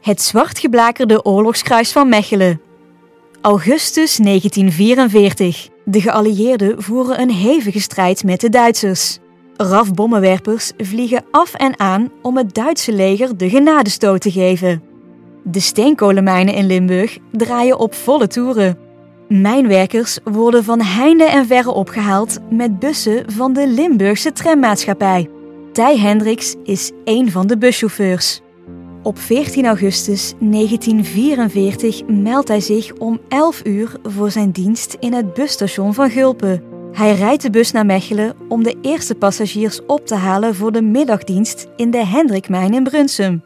Het zwartgeblakerde oorlogskruis van Mechelen. Augustus 1944. De geallieerden voeren een hevige strijd met de Duitsers. RAF-bommenwerpers vliegen af en aan om het Duitse leger de genadestoot te geven. De steenkolenmijnen in Limburg draaien op volle toeren. Mijnwerkers worden van heinde en verre opgehaald met bussen van de Limburgse trammaatschappij. Tij Hendricks is één van de buschauffeurs. Op 14 augustus 1944 meldt hij zich om 11 uur voor zijn dienst in het busstation van Gulpen. Hij rijdt de bus naar Mechelen om de eerste passagiers op te halen voor de middagdienst in de Hendrikmijn in Brunsum.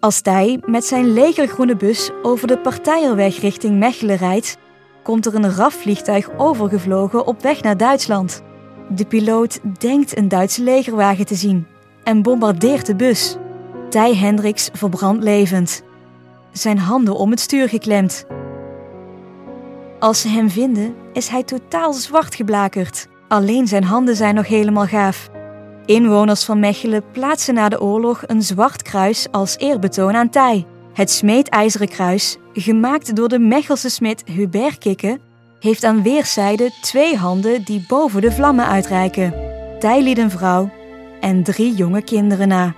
Als Tij met zijn legergroene bus over de Partijerweg richting Mechelen rijdt, komt er een RAF-vliegtuig overgevlogen op weg naar Duitsland. De piloot denkt een Duitse legerwagen te zien en bombardeert de bus. Tij Hendricks verbrandt levend. Zijn handen om het stuur geklemd. Als ze hem vinden, is hij totaal zwart geblakerd. Alleen zijn handen zijn nog helemaal gaaf. Inwoners van Mechelen plaatsen na de oorlog een zwart kruis als eerbetoon aan Tij. Het smeedijzeren kruis, gemaakt door de Mechelse smid Hubert Kikke, heeft aan weerszijden twee handen die boven de vlammen uitreiken. Tij liet een vrouw en drie jonge kinderen na.